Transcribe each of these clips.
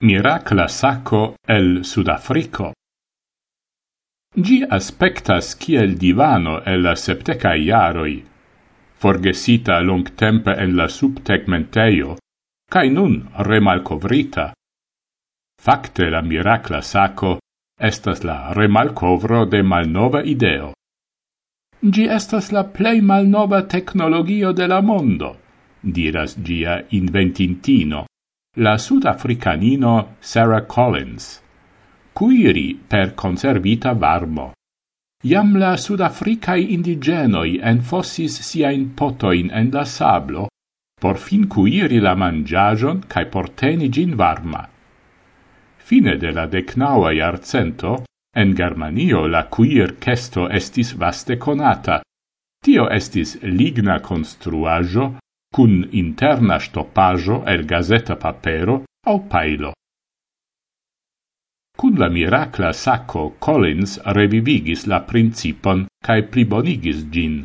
Miracla sacco el Sudafrico. Gi aspectas kiel divano el la septeca iaroi, forgesita long tempe en la subtegmenteio, cae nun remalcovrita. Facte la miracla sacco estas la remalcovro de malnova ideo. Gi estas la plei malnova tecnologio de la mondo, diras gia inventintino la sudafricanino Sarah Collins, cuiri per conservita varmo. Iam la sudafricai indigenoi enfossis siain potoin en la sablo, por fin cuiri la mangiagion cae porteni gin varma. Fine de la decnaua iarcento, en Germanio la cuir cesto estis vaste conata. Tio estis ligna construajo cun interna stoppaggio el gazeta papero au pailo. Cun la miracla sacco Collins revivigis la principon cae plibonigis gin.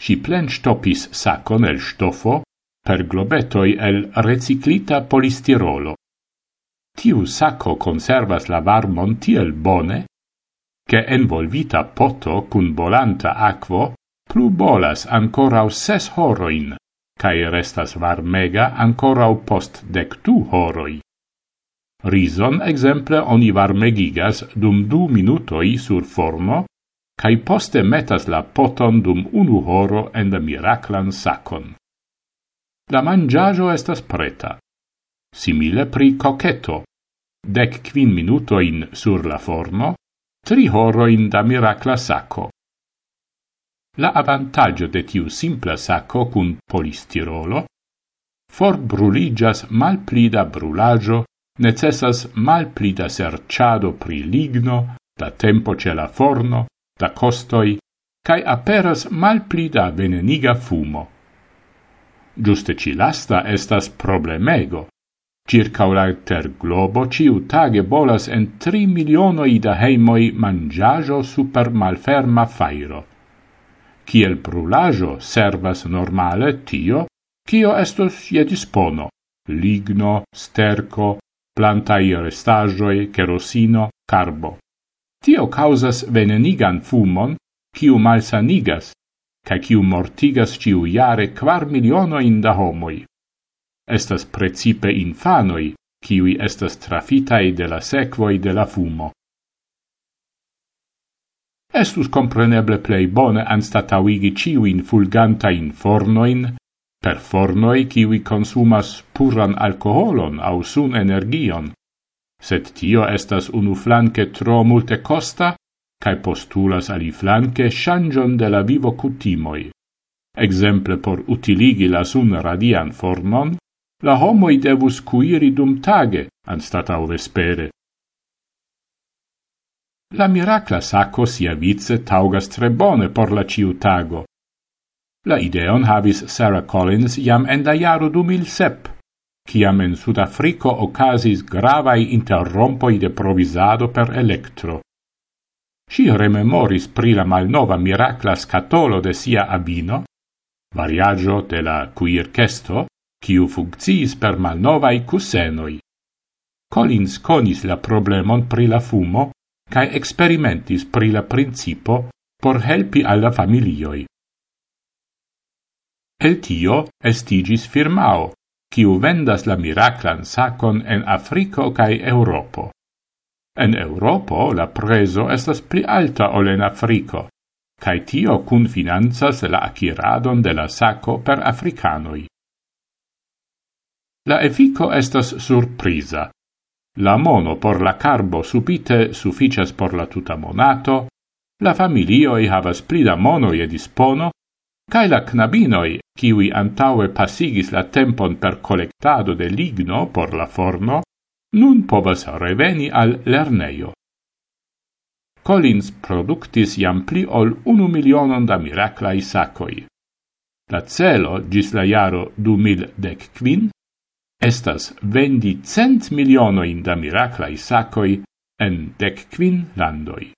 Si plen stoppis saccon el stofo per globetoi el reciclita polistirolo. Tiu sacco conservas la varmon tiel bone, che envolvita poto cun bolanta aquo plu bolas ancora ses horoin cae restas varmega ancorau post dectu horoi. Rison, exemple, oni varmegigas dum du minutoi sur forno, cae poste metas la poton dum unu horo en la miraclan sacon. La mangiajo estas preta. Simile pri coqueto. Dec quin minutoin sur la forno, tri horoin da miracla sacco. La avantaggio de tiu simpla sacco cun polistirolo for bruligas mal plida brulaggio, necessas mal plida serciado pri ligno, da tempo ce la forno, da costoi, cae aperas mal plida veneniga fumo. Giuste ci lasta estas problemego. Circa la ter globo ciu tage bolas en tri milionoi da heimoi mangiajo super malferma fairo kiel prulajo servas normale tio, kio estos je dispono, ligno, sterco, plantai restajoi, kerosino, carbo. Tio causas venenigan fumon, kiu malsanigas, ca kiu mortigas ciu jare quar milionoin da homoi. Estas precipe infanoi, kiui estas trafitai de la sequoi de la fumo estus compreneble plei bone anstatauigi ciuin fulgantain fornoin, per fornoi ciui consumas puran alcoholon au sun energion, sed tio estas unu flanque tro multe costa, cae postulas ali flanque shangion de la vivo cutimoi. Exemple por utiligi la sun radian fornon, la homoi devus cuiri dum tage, anstatau vespere, La miracla sacco sia vice taugas tre bone por la ciu tago. La ideon havis Sarah Collins jam en da jaro du mil sep, ciam en Sudafrico ocasis gravai interrompoi de provisado per electro. Si rememoris pri la malnova miracla scatolo de sia abino, variaggio de la cuirchesto, ciu funcciis per malnovai cusenoi. Collins conis la problemon pri la fumo, cae experimentis pri la principo por helpi alla familioi. El tio estigis firmao, quiu vendas la miraclan sacon en Africo cae Europo. En Europo la preso estas pli alta ol en Africo, cae tio cun finanzas la acquiradon de la saco per Africanoi. La efico estas surprisa, La mono por la carbo subite sufficias por la tuta monato, la familioi havas pli da monoi e dispono, cae la knabinoi, kiwi antaue pasigis la tempon per collectado de ligno por la forno, nun povas reveni al lerneio. Collins productis iam pli ol unu milionon da miraclai sacoi. La celo, gis la jaro du mil dec quin, estas vendi cent milionoin da miraclai sacoi en dec quin landoi.